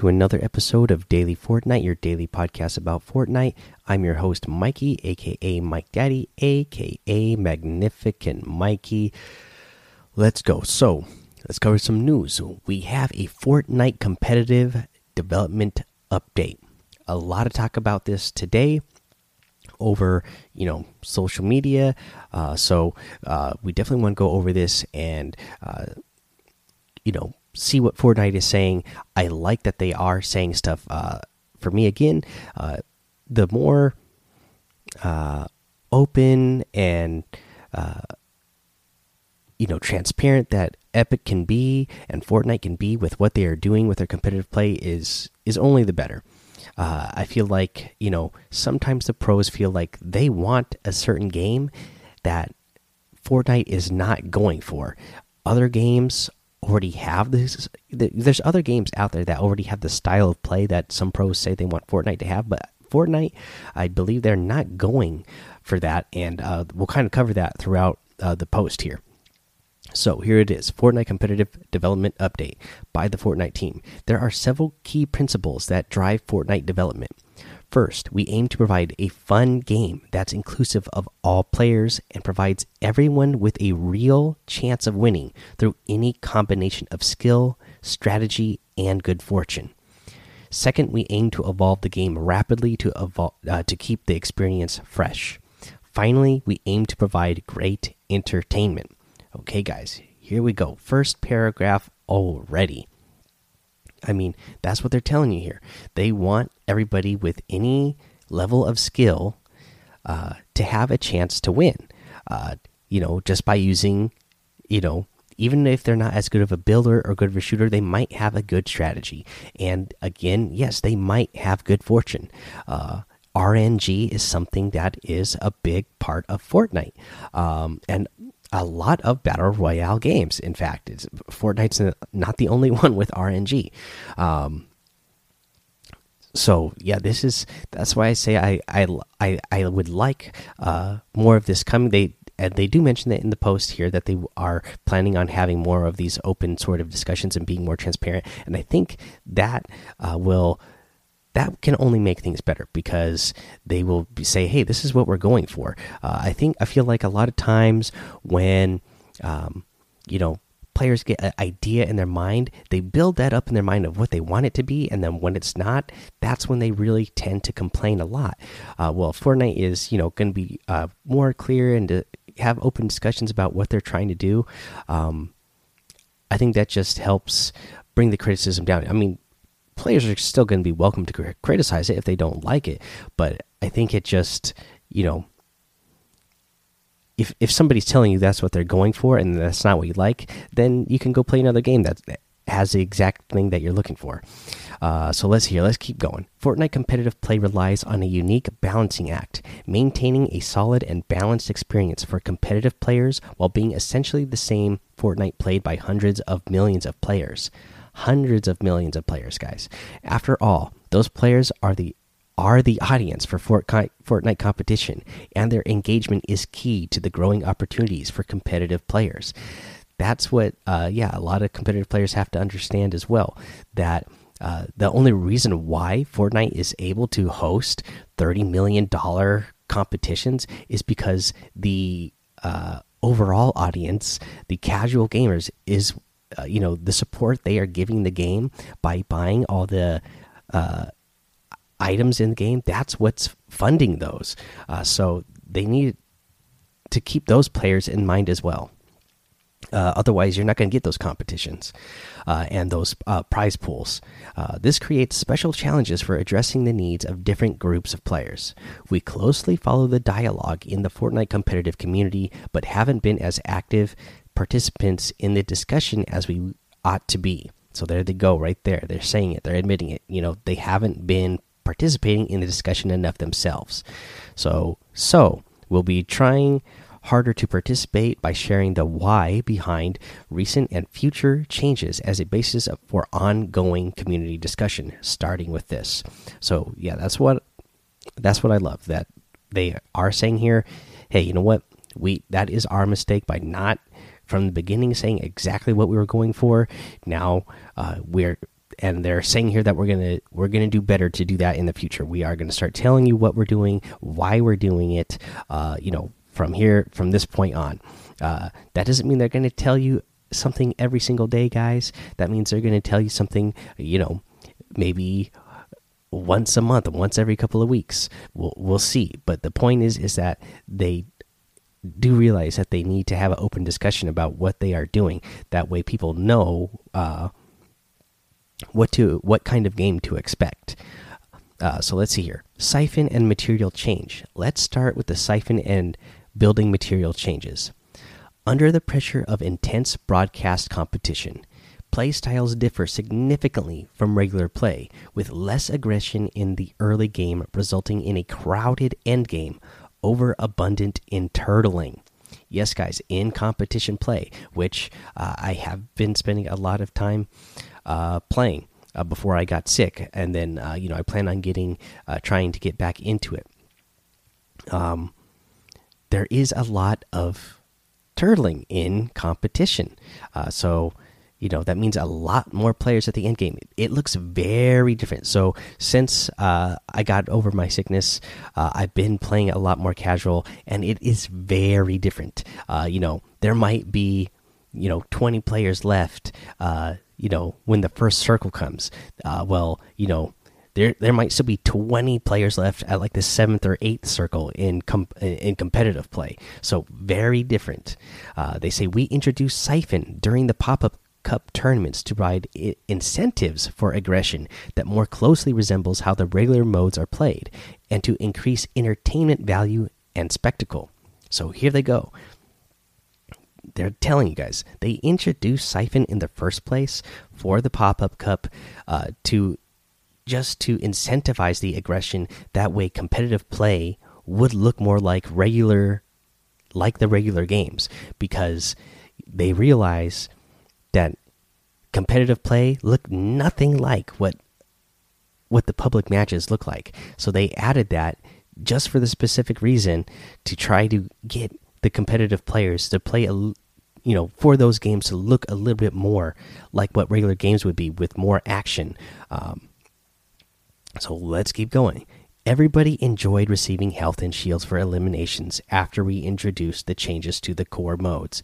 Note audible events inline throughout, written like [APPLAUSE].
to another episode of Daily Fortnite, your daily podcast about Fortnite. I'm your host, Mikey, aka Mike Daddy, aka Magnificent Mikey. Let's go. So, let's cover some news. We have a Fortnite competitive development update. A lot of talk about this today over you know social media uh, so uh, we definitely want to go over this and uh, you know see what Fortnite is saying. I like that they are saying stuff. Uh, for me, again, uh, the more uh, open and uh, you know transparent that Epic can be and Fortnite can be with what they are doing with their competitive play is is only the better. Uh, I feel like you know sometimes the pros feel like they want a certain game that Fortnite is not going for. Other games already have this. There's other games out there that already have the style of play that some pros say they want Fortnite to have, but Fortnite, I believe they're not going for that, and uh, we'll kind of cover that throughout uh, the post here. So here it is Fortnite Competitive Development Update by the Fortnite team. There are several key principles that drive Fortnite development. First, we aim to provide a fun game that's inclusive of all players and provides everyone with a real chance of winning through any combination of skill, strategy, and good fortune. Second, we aim to evolve the game rapidly to evolve, uh, to keep the experience fresh. Finally, we aim to provide great entertainment. Okay, guys, here we go. First paragraph already. I mean, that's what they're telling you here. They want everybody with any level of skill uh, to have a chance to win. Uh, you know, just by using, you know, even if they're not as good of a builder or good of a shooter, they might have a good strategy. And again, yes, they might have good fortune. Uh, RNG is something that is a big part of Fortnite. Um, and a lot of battle royale games. In fact, it's, Fortnite's not the only [LAUGHS] one with RNG. Um, so yeah, this is that's why I say I I I, I would like uh, more of this coming. They and they do mention that in the post here that they are planning on having more of these open sort of discussions and being more transparent. And I think that uh, will that can only make things better because they will say, "Hey, this is what we're going for." Uh, I think I feel like a lot of times when um, you know players get an idea in their mind, they build that up in their mind of what they want it to be, and then when it's not, that's when they really tend to complain a lot. Uh, well, Fortnite is you know going to be uh, more clear and to have open discussions about what they're trying to do. Um, I think that just helps bring the criticism down. I mean, players are still going to be welcome to criticize it if they don't like it. But I think it just, you know, if if somebody's telling you that's what they're going for and that's not what you like, then you can go play another game that has the exact thing that you're looking for. Uh, so let's hear. Let's keep going. Fortnite competitive play relies on a unique balancing act, maintaining a solid and balanced experience for competitive players while being essentially the same Fortnite played by hundreds of millions of players hundreds of millions of players, guys. After all, those players are the are the audience for Fortnite competition, and their engagement is key to the growing opportunities for competitive players. That's what, uh, yeah, a lot of competitive players have to understand as well. That uh, the only reason why Fortnite is able to host thirty million dollar competitions is because the uh, overall audience, the casual gamers, is uh, you know the support they are giving the game by buying all the uh, items in the game that's what's funding those. Uh, so they need to keep those players in mind as well. Uh, otherwise you're not going to get those competitions uh, and those uh, prize pools. This creates special challenges for addressing the needs of different groups of players. We closely follow the dialogue in the fortnite competitive community but haven't been as active participants in the discussion as we ought to be. So there they go, right there. They're saying it. They're admitting it. You know, they haven't been participating in the discussion enough themselves. So, so we'll be trying harder to participate by sharing the why behind recent and future changes as a basis for ongoing community discussion starting with this so yeah that's what that's what i love that they are saying here hey you know what we that is our mistake by not from the beginning saying exactly what we were going for. Now uh, we're and they're saying here that we're gonna we're gonna do better to do that in the future. We are gonna start telling you what we're doing, why we're doing it. Uh, you know, from here from this point on. Uh, that doesn't mean they're to tell you something every single day, guys. That means they're to tell you something, you know, maybe once a month, once every couple of weeks. We'll we'll see. But the point is is that they do realize that they need to have an open discussion about what they are doing. That way, people know uh, what to what kind of game to expect. Uh, so let's see here. Siphon and material change. Let's start with the siphon and building material changes. Under the pressure of intense broadcast competition, play styles differ significantly from regular play, with less aggression in the early game resulting in a crowded endgame, overabundant in turtling. Yes, guys, in competition play, which uh, I have been spending a lot of time uh, playing uh, before I got sick, and then uh, you know I plan on getting uh, trying to get back into it. Um, there is a lot of turtling in competition. Uh, so, you know, that means a lot more players at the end game. It looks very different. So, since uh, I got over my sickness, uh, I've been playing a lot more casual, and it is very different. Uh, you know, there might be, you know, 20 players left, uh, you know, when the first circle comes. Uh, well, you know, there there might still be 20 players left at like the seventh or eighth circle in com in competitive play. So very different. Uh, they say we introduce Siphon during the pop up cup tournaments to provide incentives for aggression that more closely resembles how the regular modes are played, and to increase entertainment value and spectacle. So here they go. They're telling you guys they introduced Siphon in the first place for the pop up cup uh, to just to incentivize the aggression. That way, competitive play would look more like regular, like the regular games, because they realize that competitive play looked nothing like what what the public matches look like. So they added that just for the specific reason to try to get the competitive players to play a you know for those games to look a little bit more like what regular games would be with more action um, so let's keep going. Everybody enjoyed receiving health and shields for eliminations after we introduced the changes to the core modes,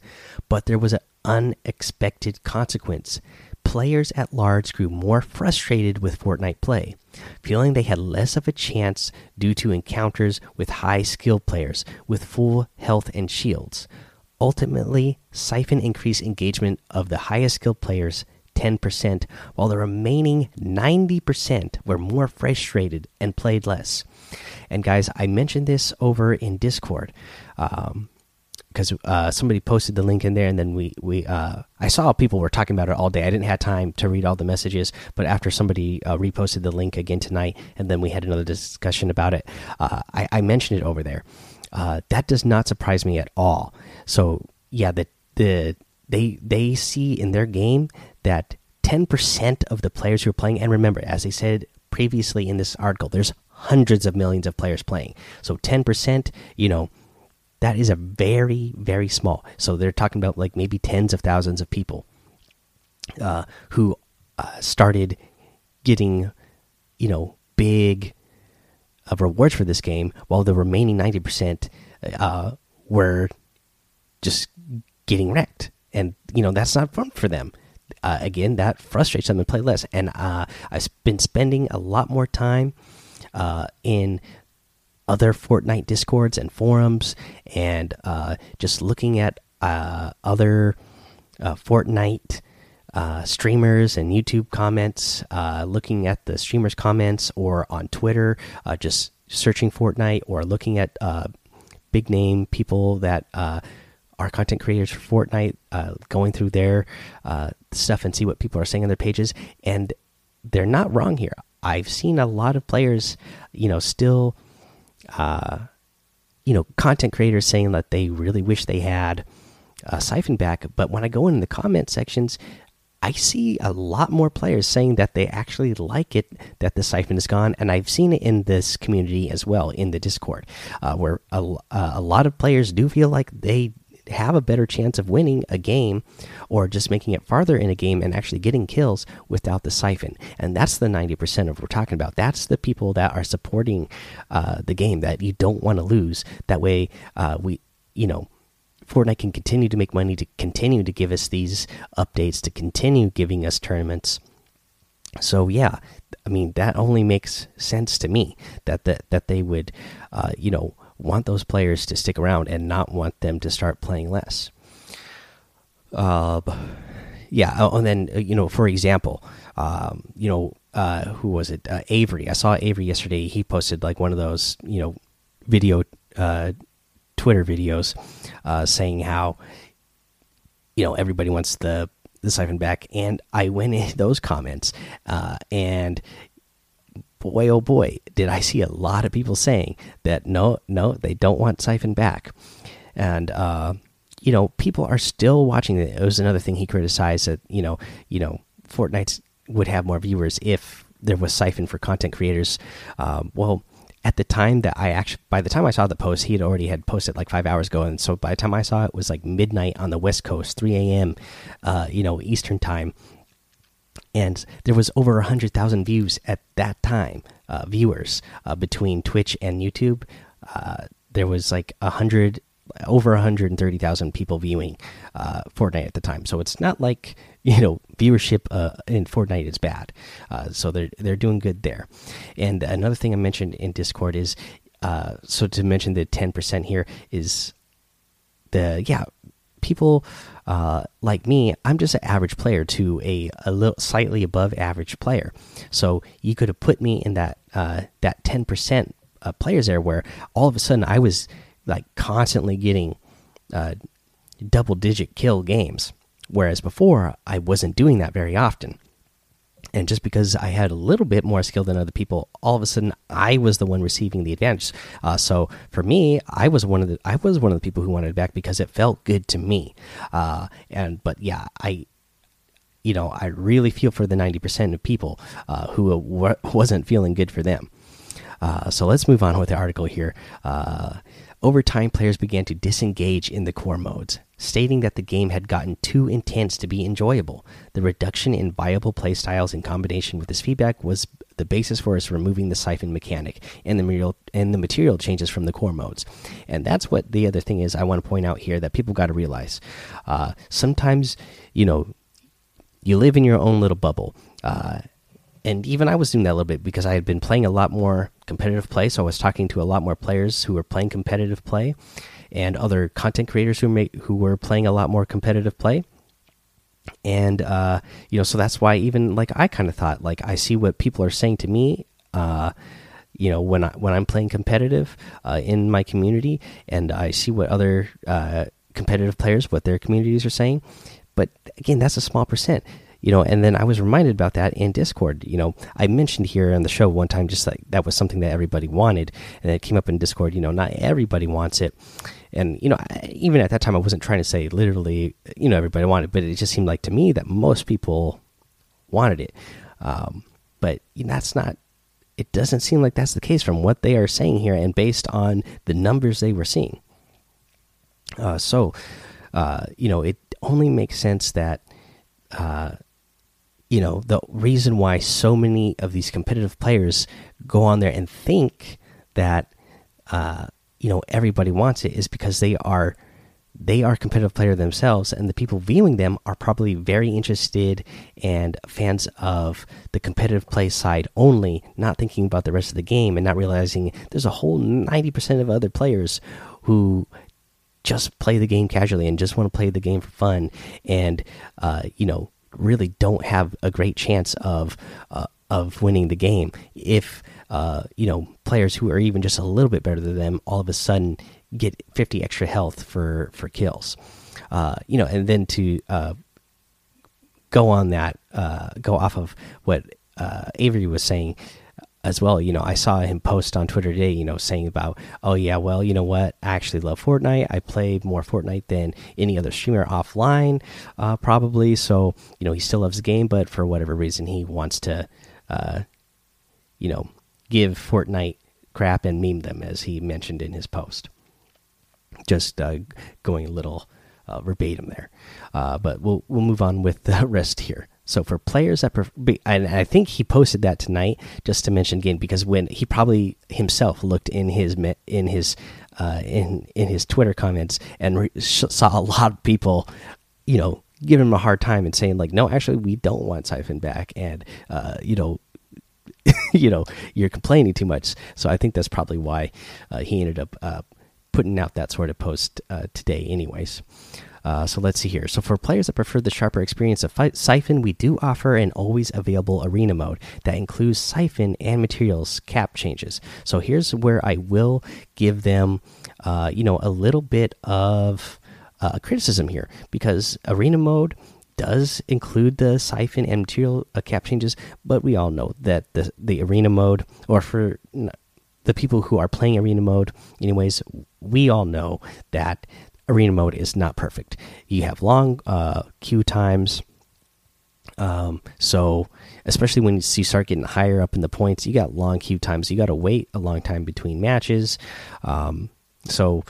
but there was an unexpected consequence. Players at large grew more frustrated with Fortnite play, feeling they had less of a chance due to encounters with high skill players with full health and shields. Ultimately, Siphon increased engagement of the highest skill players 10%, while the remaining 90% were more frustrated and played less. And guys, I mentioned this over in Discord. Um, because uh, somebody posted the link in there, and then we we uh, I saw people were talking about it all day. I didn't have time to read all the messages, but after somebody uh, reposted the link again tonight, and then we had another discussion about it, uh, I, I, mentioned it over there. Uh, that does not surprise me at all. So yeah, the the they they see in their game that 10% of the players who are playing and remember as they said previously in this article there's hundreds of millions of players playing so 10% you know that is a very very small so they're talking about like maybe tens of thousands of people uh, who uh, started getting you know big uh, rewards for this game while the remaining 90% uh, were just getting wrecked and you know that's not fun for them. Uh, again, that frustrates them to play less. And uh, I've been spending a lot more time uh, in other Fortnite discords and forums, and uh, just looking at uh, other uh, Fortnite. streamers and YouTube comments, looking at the streamers' comments, or on Twitter, just searching Fortnite, or looking at big name people that our content creators for Fortnite, uh, going through their uh, stuff and see what people are saying on their pages, and they're not wrong here. I've seen a lot of players, you know, still, uh, you know, content creators saying that they really wish they had a Siphon back. But when I go in the comment sections, I see a lot more players saying that they actually like it that the siphon is gone, and I've seen it in this community as well in the Discord, uh, where a, a lot of players do feel like they have a better chance of winning a game or just making it farther in a game and actually getting kills without the siphon. And that's the 90% of what we're talking about. That's the people that are supporting uh, the game that you don't want to lose. That way, uh, we, you know, Fortnite can continue to make money, to continue to give us these updates, to continue giving us tournaments. So yeah, I mean that only makes sense to me that that that they would, uh, you know, want those players to stick around and not want them to start playing less. Uh, yeah, oh, and then uh, you know, for example, um, you know, uh, who was it? Uh, Avery. I saw Avery yesterday. He posted like one of those, you know, video, uh, Twitter videos, uh, saying how, you know, everybody wants the the siphon back, and I went in [LAUGHS] those comments, uh, and boy, oh boy, did I see a lot of people saying that no, no, they don't want Siphon back. And, uh, you know, people are still watching it. It was another thing he criticized that, you know, you know, Fortnite would have more viewers if there was Siphon for content creators. Um, well, at the time that I actually, by the time I saw the post, he had already had posted like five hours ago, and so by the time I saw it, it was like midnight on the West Coast, 3 a.m. Uh, you know, Eastern time, and there was over hundred thousand views at that time. Uh, viewers uh, between Twitch and YouTube, uh, there was like a hundred, over a hundred and thirty thousand people viewing uh, Fortnite at the time. So it's not like you know viewership uh, in Fortnite is bad. Uh, so they're they're doing good there. And another thing I mentioned in Discord is so to mention the ten percent here is the yeah people uh, like me, I'm just an average player to a, a little slightly above average player. So you could have put me in that uh, that 10% of players there where all of a sudden I was like constantly getting uh, double digit kill games. Whereas before I wasn't doing that very often and just because I had a little bit more skill than other people, all of a sudden I was the one receiving the advantage. Uh, so for me, I was one of the I was one of the people who wanted it back because it felt good to me. Uh, and but yeah, I you know I really feel for the ninety percent of people uh, who wasn't feeling good for them. Uh, so let's move on with the article here. Over time, players began to disengage in the core modes stating that the game had gotten too intense to be enjoyable. The reduction in viable playstyles in combination with this feedback was the basis for us removing the siphon mechanic and the material and the material changes from the core modes. And that's what the other thing is I want to point out here that people got to realize. Uh, sometimes, you know, you live in your own little bubble. Uh, and even I was doing that a little bit because I had been playing a lot more competitive play. So I was talking to a lot more players who were playing competitive play and other content creators who who were playing a lot more competitive play and uh, you know so that's why even like i kind of thought like i see what people are saying to me uh, you know when i when i'm playing competitive uh, in my community and i see what other uh, competitive players what their communities are saying but again that's a small percent you know and then i was reminded about that in discord you know. I mentioned here on the show one time just like that was something that everybody wanted and it came up in discord you know not everybody wants it. And you know even at that time i wasn't trying to say literally you know everybody wanted it, but it just seemed like to me that most people wanted it. Um, but that's not it doesn't seem like that's the case from what they are saying here and based on the numbers they were seeing. Uh, so uh, you know it only makes sense that uh, you know the reason why so many of these competitive players go on there and think that uh, you know everybody wants it is because they are they are competitive player themselves and the people viewing them are probably very interested and fans of the competitive play side only not thinking about the rest of the game and not realizing there's a whole 90% of other players who just play the game casually and just want to play the game for fun and uh, you know really don't have a great chance of uh, of winning the game. If uh, you know players who are even just a little bit better than them all of a sudden get 50 extra health for for kills. Uh, you know and then to uh, go on that uh, go off of what uh, Avery was saying as well. You know, I saw him post on Twitter today, you know, saying about, oh, yeah, well, you know what? I actually love Fortnite. I play more Fortnite than any other streamer offline, uh, probably. So, you know, he still loves the game, but for whatever reason, he wants to, uh, you know, give Fortnite crap and meme them, as he mentioned in his post. Just uh, going a little uh, verbatim there. Uh, but we'll we'll move on with the [LAUGHS] rest here. So for players that, and I think he posted that tonight just to mention again because when he probably himself looked in his in his uh, in in his Twitter comments and saw a lot of people, you know, giving him a hard time and saying like, no, actually, we don't want Siphon back, and uh, you know, [LAUGHS] you know, you're complaining too much. So I think that's probably why uh, he ended up uh, putting out that sort of post uh, today, anyways. Uh, so let's see here. So for players that prefer the sharper experience of Siphon, we do offer an always available arena mode that includes Siphon and materials cap changes. So here's where I will give them, uh, you know, a little bit of uh, criticism here because arena mode does include the siphon and material uh, cap changes, but we all know that the the arena mode, or for the people who are playing arena mode, anyways, we all know that arena mode is not perfect. You have long uh, queue times. Um, so especially when you see start getting higher up in the points, you got long queue times. You got to wait a long time between matches. Um, so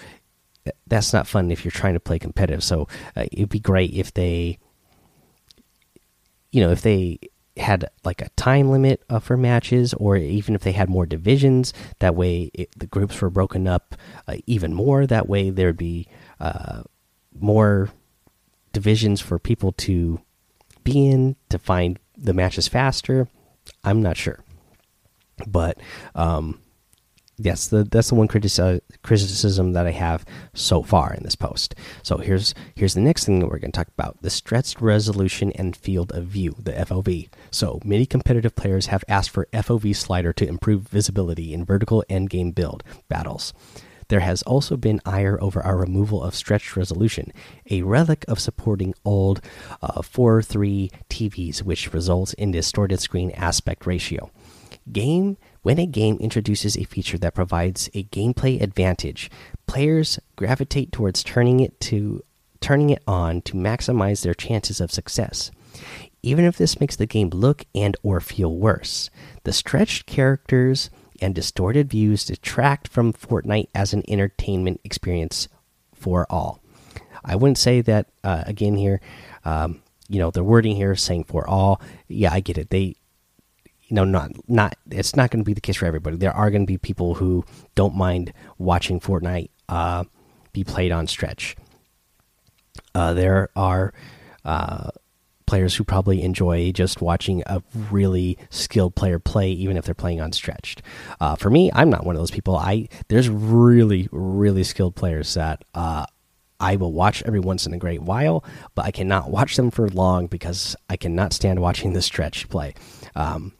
that's not fun if you're trying to play competitive. So uh, it'd be great if they, you know, if they had like a time limit uh, for matches, or even if they had more divisions. That way, it, the groups were broken up uh, even more. That way, there'd be uh, more divisions for people to be in to find the matches faster. I'm not sure, but um, yes, the, that's the one criticism that I have so far in this post. So here's here's the next thing that we're going to talk about: the stretched resolution and field of view, the FOV. So many competitive players have asked for FOV slider to improve visibility in vertical endgame build battles. There has also been ire over our removal of stretched resolution, a relic of supporting old uh, 4 3 TVs, which results in distorted screen aspect ratio. Game when a game introduces a feature that provides a gameplay advantage, players gravitate towards turning it to turning it on to maximize their chances of success. Even if this makes the game look and or feel worse, the stretched characters and distorted views detract from Fortnite as an entertainment experience for all. I wouldn't say that uh, again here. Um, you know, the wording here saying for all. Yeah, I get it. They, you know, not not. It's not going to be the case for everybody. There are going to be people who don't mind watching Fortnite uh, be played on stretch. Uh, there are uh, players who probably enjoy just watching a really skilled player play, even if they're playing unstretched. Uh, for me, I'm not one of those people. I there's really really skilled players that uh, I will watch every once in a great while, but I cannot watch them for long because I cannot stand watching the stretch play. Um,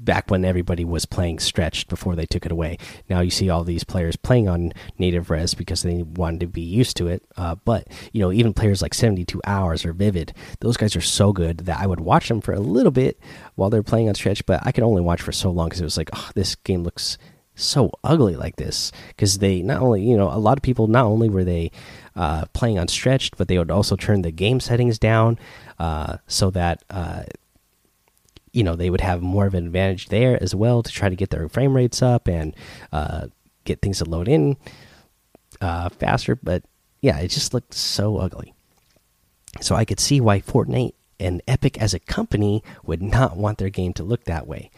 back when everybody was playing stretched before they took it away. Now you see all these players playing on native res because they wanted to be used to it. Uh, but you know, even players like 72 hours or Vivid, those guys are so good that I would watch them for a little bit while they're playing on stretch. But I could only watch for so long because it was like, oh, this game looks so ugly like this because they not only you know a lot of people not only were they uh, playing on stretched but they would also turn the game settings down uh, so that uh, you know they would have more of an advantage there as well to try to get their frame rates up and uh, get things to load in uh, faster. But yeah, it just looked so ugly. So I could see why Fortnite and Epic as a company would not want their game to look that way.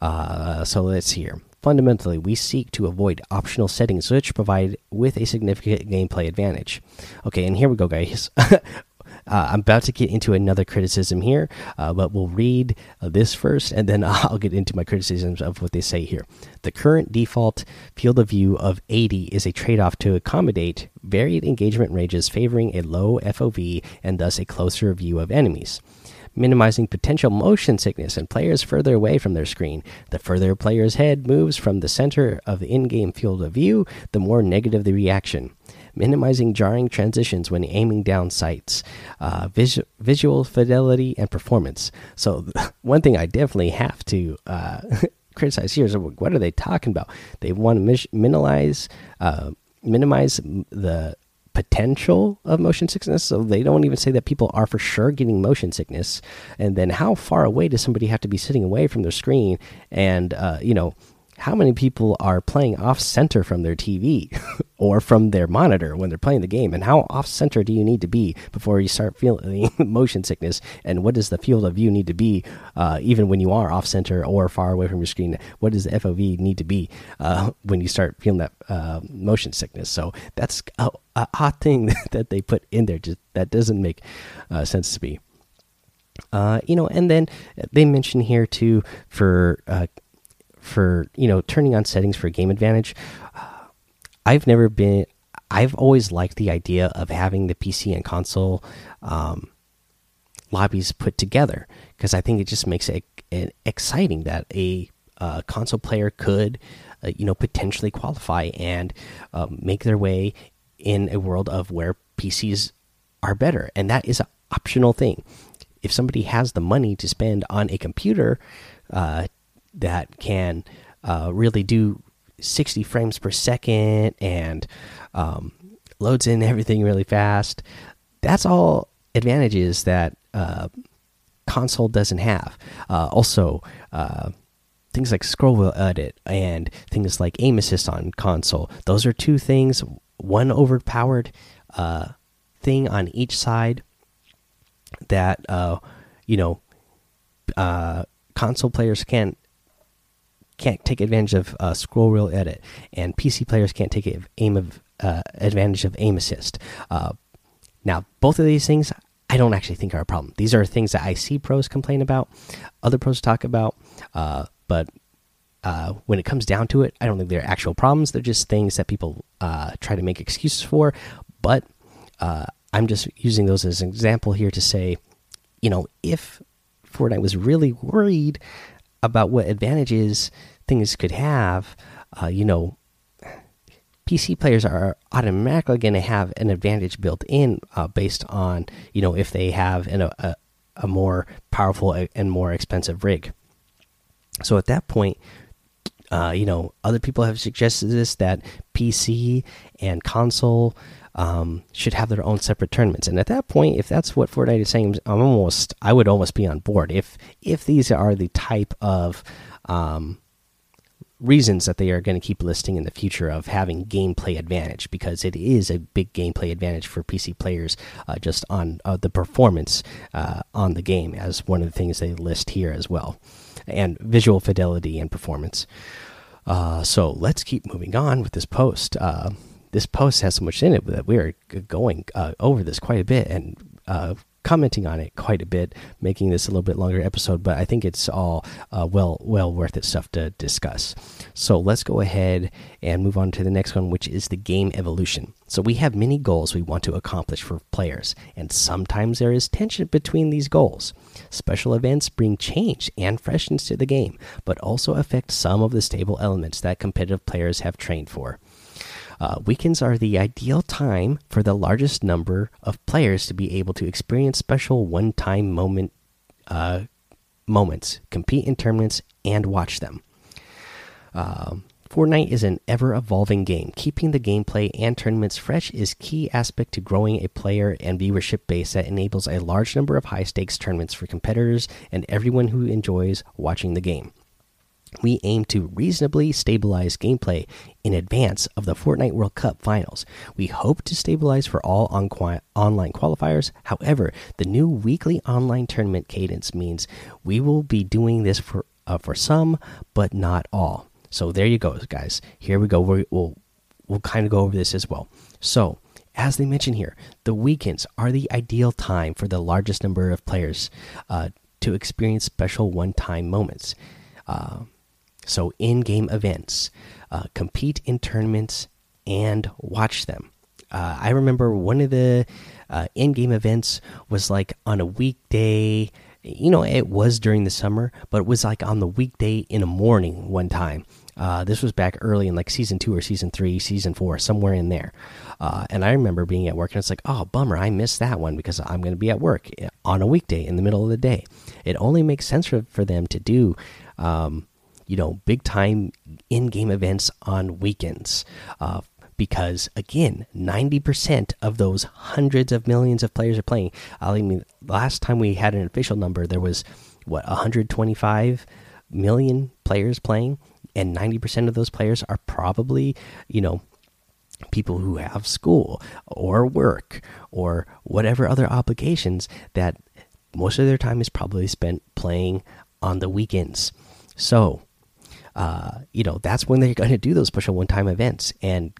Uh, so let's here. Fundamentally, we seek to avoid optional settings which provide with a significant gameplay advantage. Okay, and here we go, guys. [LAUGHS] Uh, I'm about to get into another criticism here, uh, but we'll read uh, this first, and then [LAUGHS] I'll get into my criticisms of what they say here. The current default field of view of 80 is a trade off to accommodate varied engagement ranges, favoring a low FOV and thus a closer view of enemies minimizing potential motion sickness and players further away from their screen. The further a player's head moves from the center of the in game field of view, the more negative the reaction minimizing jarring transitions when aiming down sights, uh, vis visual fidelity, and performance. So, [LAUGHS] one thing I definitely have to uh, [LAUGHS] criticize here is what are they talking about? They want to minimize, uh, minimize the potential of motion sickness so they don't even say that people are for sure getting motion sickness and then how far away does somebody have to be sitting away from their screen and uh, you know how many people are playing off center from their TV [LAUGHS] or from their monitor when they're playing the game? And how off center do you need to be before you start feeling [LAUGHS] motion sickness? And what does the field of view need to be, uh, even when you are off center or far away from your screen? What does the FOV need to be uh, when you start feeling that uh, motion sickness? So that's a, a hot thing [LAUGHS] that they put in there. Just that doesn't make uh, sense to me. Uh, you know, and then they mention here too for uh, for you know turning on settings for game advantage. Uh, I've never been. I've always liked the idea of having the PC and console um, lobbies put together because I think it just makes it, it exciting that a uh, console player could, uh, you know, potentially qualify and um, make their way in a world of where PCs are better, and that is an optional thing if somebody has the money to spend on a computer uh, that can uh, really do 60 frames per second and um, loads in everything really fast, that's all advantages that uh, console doesn't have. Uh, also, uh, things like scroll wheel edit and things like aim assist on console, those are two things. One overpowered uh, thing on each side that uh, you know console players can't can't take advantage of uh, scroll wheel edit, and PC players can't take aim of uh, advantage of aim assist. Uh, now, both of these things I don't actually think are a problem. These are things that I see pros complain about, other pros talk about, uh, but uh, when it comes down to it, I don't think they're actual problems. They're just things that people uh, try to make excuses for. But I'm just using those as an example here to say, you know, if Fortnite was really worried about what advantages things could have, uh, you know, PC players are automatically going to have an advantage built in uh, based on, you know, if they have an, a, a more powerful and more expensive rig. So at that point, uh, you know, other people have suggested this that PC and console um, should have their own separate tournaments. And at that point, if that's what Fortnite is saying, I'm almost I would almost be on board if if these are the type of um, reasons that they are going to keep listing in the future of having gameplay advantage because it is a big gameplay advantage for PC players uh, just on uh, the performance uh, on the game as one of the things they list here as well, and visual fidelity and performance. Uh, so let's keep moving on with this post. This post has so much in it that we are going uh, over this quite a bit and uh, commenting on it quite a bit, making this a little bit longer episode. But I think it's all uh, well well worth it stuff to discuss. So let's go ahead and move on to the next one, which is the game evolution. So we have many goals we want to accomplish for players, and sometimes there is tension between these goals. Special events bring change and freshness to the game, but also affect some of the stable elements that competitive players have trained for. Uh, weekends are the ideal time for the largest number of players to be able to experience special one-time moment uh, moments, compete in tournaments, and watch them. Uh, Fortnite is an ever-evolving game. Keeping the gameplay and tournaments fresh is key aspect to growing a player and viewership base that enables a large number of high-stakes tournaments for competitors and everyone who enjoys watching the game we aim to reasonably stabilize gameplay in advance of the Fortnite World Cup finals. We hope to stabilize for all on online qualifiers. However, the new weekly online tournament cadence means we will be doing this for uh, for some, but not all. So there you go, guys. Here we go. we will we'll kind of go over this as well. So. As they mention here, the weekends are the ideal time for the largest number of players uh, to experience special one-time moments. Uh, so, in game events, uh, compete in tournaments and watch them. Uh, I remember one of the uh, in game events was like on a weekday. You know, it was during the summer, but it was like on the weekday in the morning one time. Uh, this was back early in like season two or season three, season four, somewhere in there. Uh, and I remember being at work and it's like, oh, bummer, I missed that one because I'm going to be at work eh, on a weekday in the middle of the day. It only makes sense for, for them to do. Um, you know big time in game events on weekends. Uh, because again, 90% of those hundreds of millions of players are playing. I mean, last time we had an official number, there was what 125 million players playing. and 90% of those players are probably you know people who have school or work or whatever other obligations that most of their time is probably spent playing on the weekends so uh, you know that's when they're going to do those special one-time events and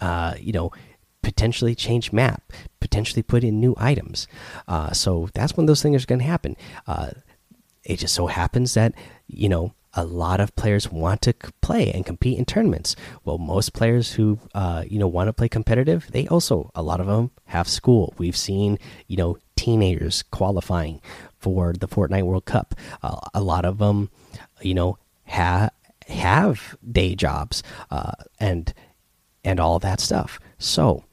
uh, you know potentially change map potentially put in new items uh, so that's when those things are going to happen uh, it just so happens that you know a lot of players want to play and compete in tournaments. Well, most players who uh, you know want to play competitive, they also a lot of them have school. We've seen you know teenagers qualifying for the Fortnite World Cup. Uh, a lot of them, you know, have have day jobs uh, and and all that stuff. So,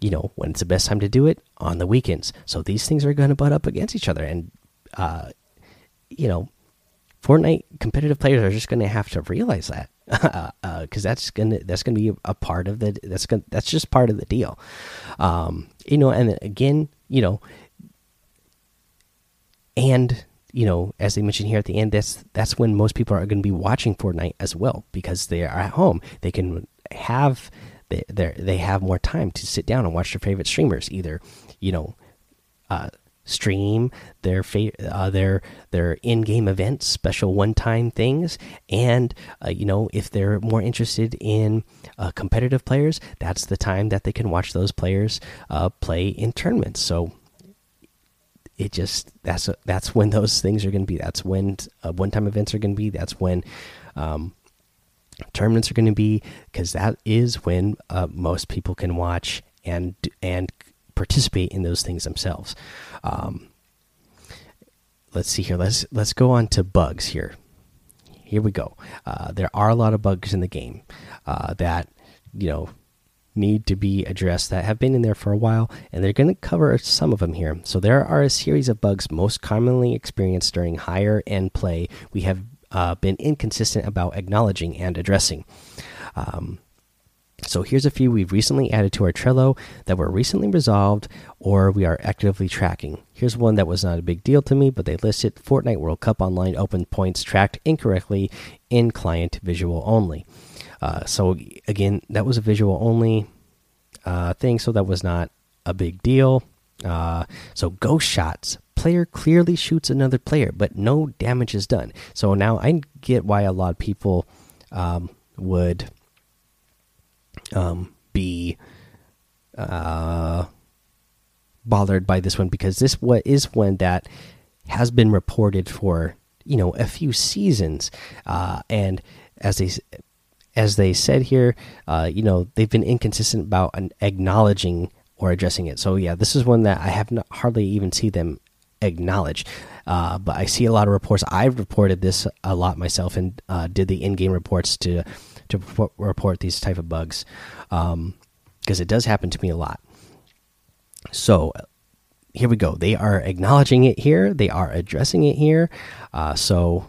you know, when it's the best time to do it on the weekends. So these things are going to butt up against each other, and uh, you know Fortnite competitive players are just going to have to realize that because [LAUGHS] uh, that's gonna that's gonna be a part of the that's gonna that's just part of the deal. Um, you know, and again, you know, and you know, as they mentioned here at the end, that's that's when most people are going to be watching Fortnite as well because they are at home. They can have they they have more time to sit down and watch their favorite streamers, either you know, uh, stream their uh, their their in-game events, special one-time things, and uh, you know if they're more interested in uh, competitive players, that's the time that they can watch those players uh, play in tournaments. So it just that's that's when those things are going to be. That's when uh, one-time events are going to be. That's when. Um, tournaments are going to be because that is when uh, most people can watch and and participate in those things themselves. Um, let's see here. Let's let's go on to bugs here. Here we go. Uh, there are a lot of bugs in the game uh, that you know need to be addressed that have been in there for a while, and they're going to cover some of them here. So there are a series of bugs most commonly experienced during higher end play. We have uh, been inconsistent about acknowledging and addressing. Um, so here's a few we've recently added to our Trello that were recently resolved or we are actively tracking. Here's one that was not a big deal to me, but they listed Fortnite World Cup Online open points tracked incorrectly in client visual only. Uh, so again, that was a visual only uh, thing, so that was not a big deal. Uh, so ghost shots. Player clearly shoots another player, but no damage is done. So now I get why a lot of people um, would um, be uh, bothered by this one because this what is one that has been reported for you know a few seasons, uh, and as they as they said here, uh, you know they've been inconsistent about acknowledging or addressing it. So yeah, this is one that I have not hardly even see them acknowledge. Uh, but I see a lot of reports. I've reported this a lot myself and uh, did the in-game reports to to report these type of bugs because um, it does happen to me a lot. So here we go. They are acknowledging it here. They are addressing it here. Uh, so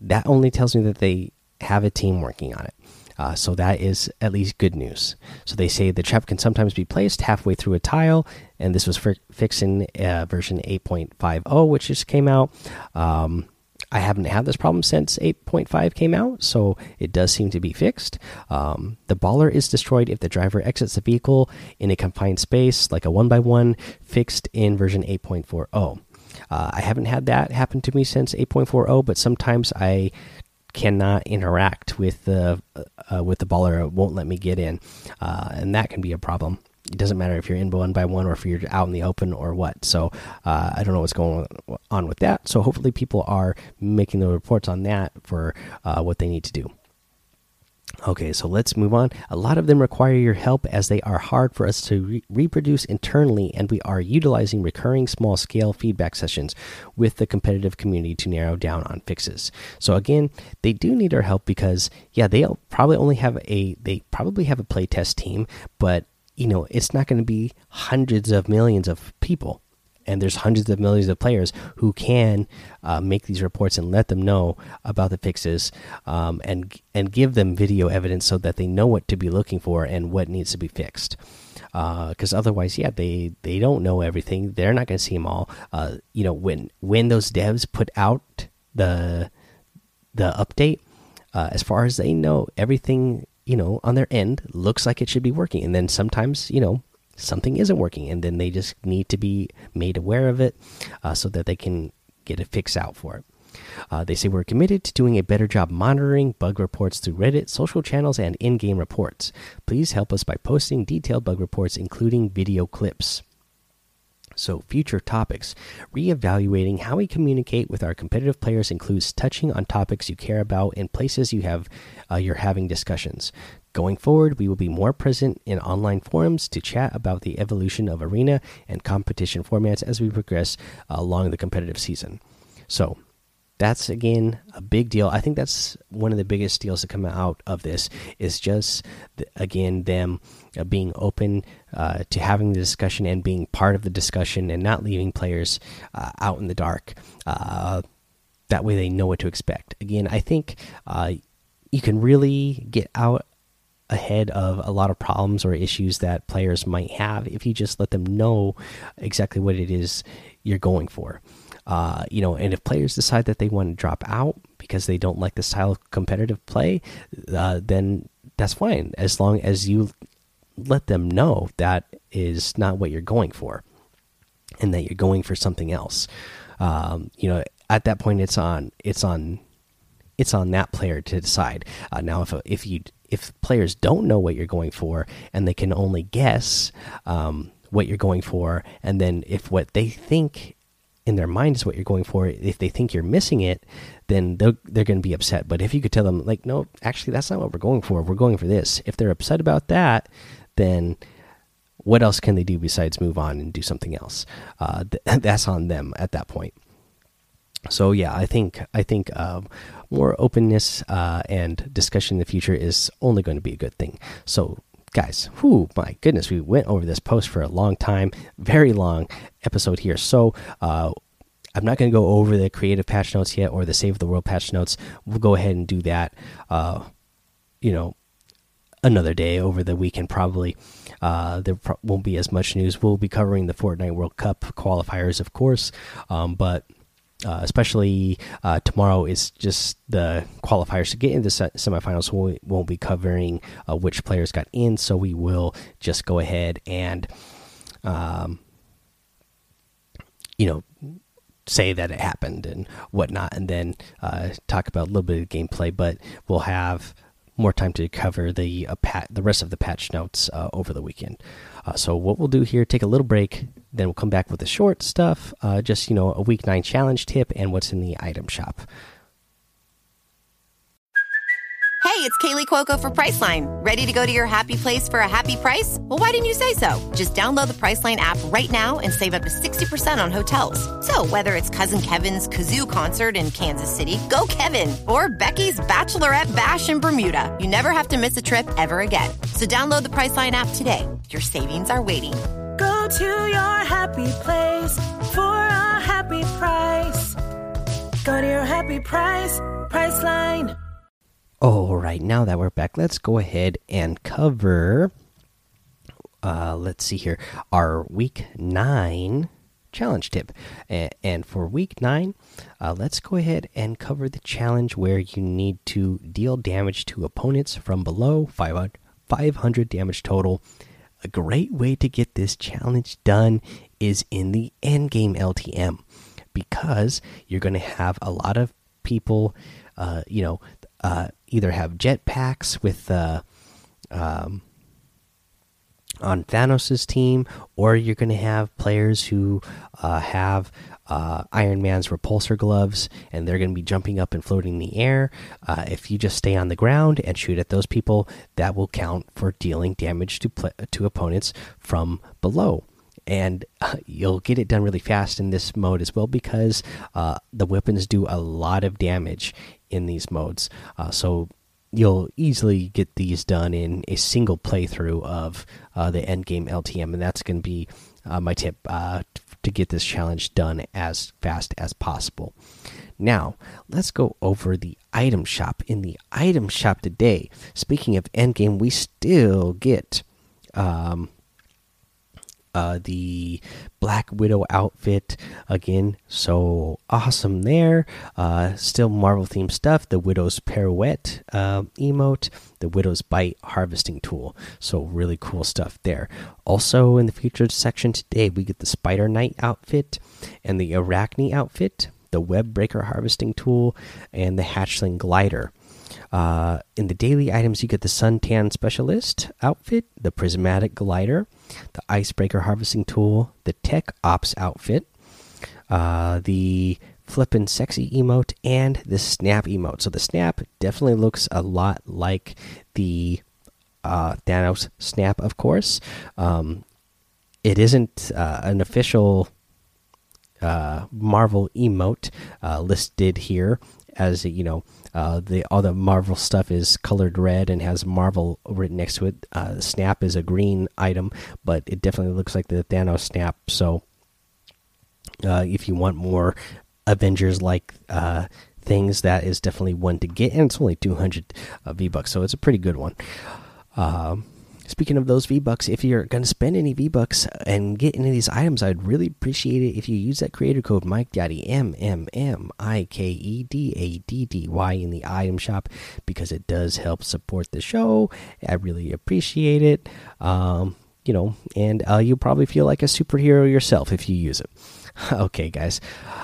that only tells me that they have a team working on it. Uh, so that is at least good news. So they say the trap can sometimes be placed halfway through a tile, and this was fixed in uh, version 8.50, which just came out. Um, I haven't had this problem since 8.5 came out, so it does seem to be fixed. Um, the baller is destroyed if the driver exits the vehicle in a confined space, like a one by one, fixed in version 8.40. Uh, I haven't had that happen to me since 8.40, but sometimes I cannot interact with the uh, with the baller. It won't let me get in, uh, and that can be a problem it doesn't matter if you're in one by one or if you're out in the open or what. So uh, I don't know what's going on with that. So hopefully people are making the reports on that for uh, what they need to do. Okay, so let's move on. A lot of them require your help as they are hard for us to re reproduce internally, and we are utilizing recurring small scale feedback sessions with the competitive community to narrow down on fixes. So again, they do need our help because yeah, they probably only have a they probably have a playtest team, but you know, it's not going to be hundreds of millions of people. And there's hundreds of millions of players who can uh, make these reports and let them know about the fixes, um, and and give them video evidence so that they know what to be looking for and what needs to be fixed. Because uh, otherwise, yeah, they they don't know everything. They're not going to see them all. Uh, you know, when when those devs put out the the update, uh, as far as they know, everything you know on their end looks like it should be working, and then sometimes you know something isn't working, and then they just need to be made aware of it uh, so that they can get a fix out for it. Uh, they say we're committed to doing a better job monitoring bug reports through Reddit, social channels, and in game reports. Please help us by posting detailed bug reports, including video clips. So, future topics. Reevaluating how we communicate with our competitive players includes touching on topics you care about and places you have uh, you're having discussions. Going forward, we will be more present in online forums to chat about the evolution of arena and competition formats as we progress along the competitive season. So, that's again a big deal. I think that's one of the biggest deals to come out of this is just again them uh, being open uh, to having the discussion and being part of the discussion and not leaving players uh, out in the dark. Uh, that way they know what to expect. Again, I think uh, you can really get out ahead of a lot of problems or issues that players might have if you just let them know exactly what it is you're going for. Uh, you know, and if players decide that they want to drop out because they don't like the style of competitive play, uh, then that's fine as long as you let them know that is not what you're going for and that you're going for something else. Um, you know, at that point, it's on it's on it's on that player to decide. Uh, now, if if you if players don't know what you're going for and they can only guess um, what you're going for, and then if what they think in their mind is what you're going for if they think you're missing it then they're, they're going to be upset. But if you could tell them like no actually that's not what we're going for. We're going for this. If they're upset about that then what else can they do besides move on and do something else? Uh, th [LAUGHS] that's on them at that point so yeah i think i think uh, more openness uh, and discussion in the future is only going to be a good thing. So guys whoo my goodness we went over this post for a long time very long episode here. So uh, i'm not going to go over the creative patch notes yet or the save the world patch notes. We'll go ahead and do that uh, you know another day over the weekend probably. Uh, there pro won't be as much news. We'll be covering the fortnite world cup qualifiers of course um, but uh, especially uh, tomorrow is just the qualifiers to get into the semifinals. So we won't be covering uh, which players got in, so we will just go ahead and, um, you know, say that it happened and whatnot, and then uh, talk about a little bit of gameplay. But we'll have more time to cover the uh, pat the rest of the patch notes uh, over the weekend. So what we'll do here, take a little break, then we'll come back with the short stuff, uh, just you know a week nine challenge tip and what's in the item shop. Hey, it's Kaley Cuoco for Priceline. Ready to go to your happy place for a happy price? Well, why didn't you say so? Just download the Priceline app right now and save up to sixty percent on hotels. So whether it's Cousin Kevin's kazoo concert in Kansas City, go Kevin, or Becky's bachelorette bash in Bermuda, you never have to miss a trip ever again. So download the Priceline app today. Your savings are waiting. Go to your happy place for a happy price. Go to your happy price, Priceline. All right, now that we're back, let's go ahead and cover. Uh, let's see here, our week nine challenge tip. And for week nine, uh, let's go ahead and cover the challenge where you need to deal damage to opponents from below 500 damage total. A great way to get this challenge done is in the endgame LTM because you're going to have a lot of people, uh, you know, uh, either have jetpacks with uh, um, on Thanos' team, or you're going to have players who uh, have uh, Iron Man's repulsor gloves, and they're going to be jumping up and floating in the air. Uh, if you just stay on the ground and shoot at those people, that will count for dealing damage to to opponents from below and [LAUGHS] you'll get it done really fast in this mode as well because uh, the weapons do a lot of damage in these modes. Uh, so you'll easily get these done in a single playthrough of uh, the end game LTM, and that's going to be uh, my tip uh, to get this challenge done as fast as possible. Now, let's go over the item shop. In the item shop today, speaking of end game, we still get um, Uh, the Black Widow outfit again, so awesome there. Uh, still Marvel themed stuff. The Widow's pirouette uh, emote, the Widow's bite harvesting tool. So really cool stuff there. Also in the featured section today, we get the Spider Knight outfit and the Arachne outfit, the Web Breaker harvesting tool, and the Hatchling glider. Uh, in the daily items, you get the Suntan Specialist outfit, the Prismatic Glider, the Icebreaker Harvesting Tool, the Tech Ops outfit, uh, the Flippin' Sexy emote, and the Snap emote. So the Snap definitely looks a lot like the uh, Thanos Snap, of course. Um, it isn't uh, an official uh, Marvel emote uh, listed here as you know uh, the all the Marvel stuff is colored red and has Marvel written next to it. Uh, snap is a green item, but it definitely looks like the Thanos snap. So uh, if you want more Avengers like uh, things, that is definitely one to get, and it's only 200 uh, V bucks, so it's a pretty good one. Um, Speaking of those V Bucks, if you're going to spend any V Bucks and get any of these items, I'd really appreciate it if you use that creator code Mike Daddy M M M I K E D A D D Y in the item shop because it does help support the show. I really appreciate it. Um, you know, and uh, you'll probably feel like a superhero yourself if you use it. [LAUGHS] okay, guys,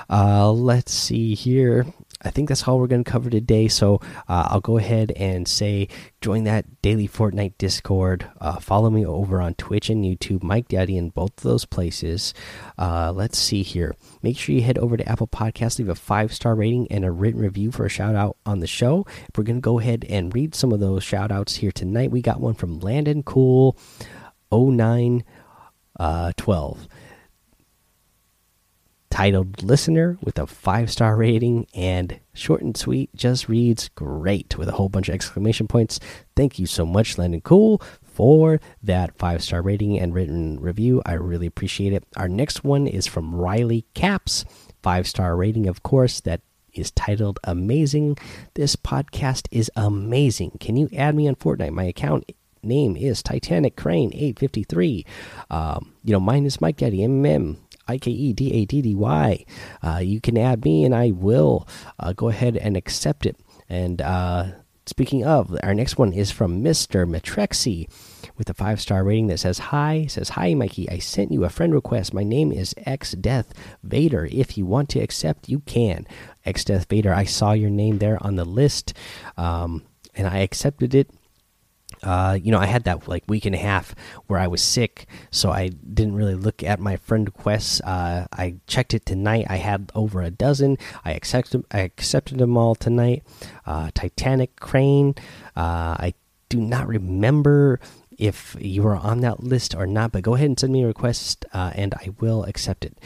uh, let's see here. I think that's all we're going to cover today. So uh, I'll go ahead and say join that daily Fortnite Discord. Uh, follow me over on Twitch and YouTube, Mike Daddy, in both of those places. Uh, let's see here. Make sure you head over to Apple Podcasts, leave a five star rating and a written review for a shout out on the show. We're going to go ahead and read some of those shout outs here tonight. We got one from Landon Cool 0912 uh, titled Listener with a five star rating and short and sweet, just reads great with a whole bunch of exclamation points. Thank you so much, Landon Cool, for that five star rating and written review. I really appreciate it. Our next one is from Riley Caps, five star rating, of course, that is titled Amazing. This podcast is amazing. Can you add me on Fortnite? My account name is Titanic Crane 853. Um, you know, mine is Mike Daddy, MMM. I K E D A D D Y. Uh, you can add me, and I will uh, go ahead and accept it. And uh, speaking of, our next one is from Mister Matrexi with a five star rating that says hi. Says hi, Mikey. I sent you a friend request. My name is X Death Vader. If you want to accept, you can. X Death Vader. I saw your name there on the list, um, and I accepted it uh, you know, I had that like week and a half where I was sick, so I didn't really look at my friend requests. Uh, I checked it tonight. I had over a dozen. I accepted I accepted them all tonight. Uh, Titanic Crane. Uh, I do not remember if you were on that list or not, but go ahead and send me a request, uh, and I will accept it.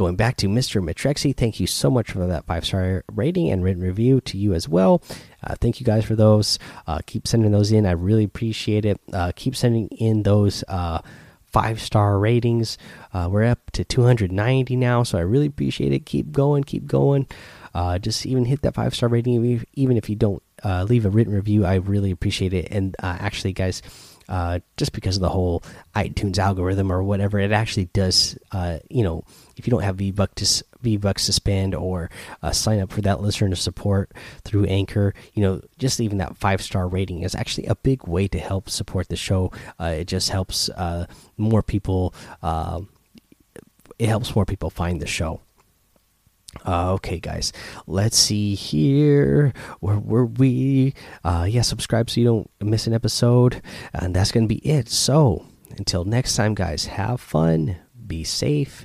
Going back to Mr. Matrexi, thank you so much for that five star rating and written review to you as well. Uh, thank you guys for those. Uh, keep sending those in. I really appreciate it. Uh, keep sending in those uh, five star ratings. Uh, we're up to 290 now, so I really appreciate it. Keep going, keep going. Uh, just even hit that five star rating, even if you don't leave a written review. I really appreciate it. And actually, guys, uh, just because of the whole iTunes algorithm or whatever, it actually does. Uh, you know, if you don't have V Bucks to V Bucks to spend or uh, sign up for that listener support through Anchor, you know, just even that five star rating is actually a big way to help support the show. Uh, it just helps uh, more people. Uh, it helps more people find the show. Uh, okay, guys, let's see here. Where were we? Uh, yeah, subscribe so you don't miss an episode. And that's going to be it. So, until next time, guys, have fun, be safe,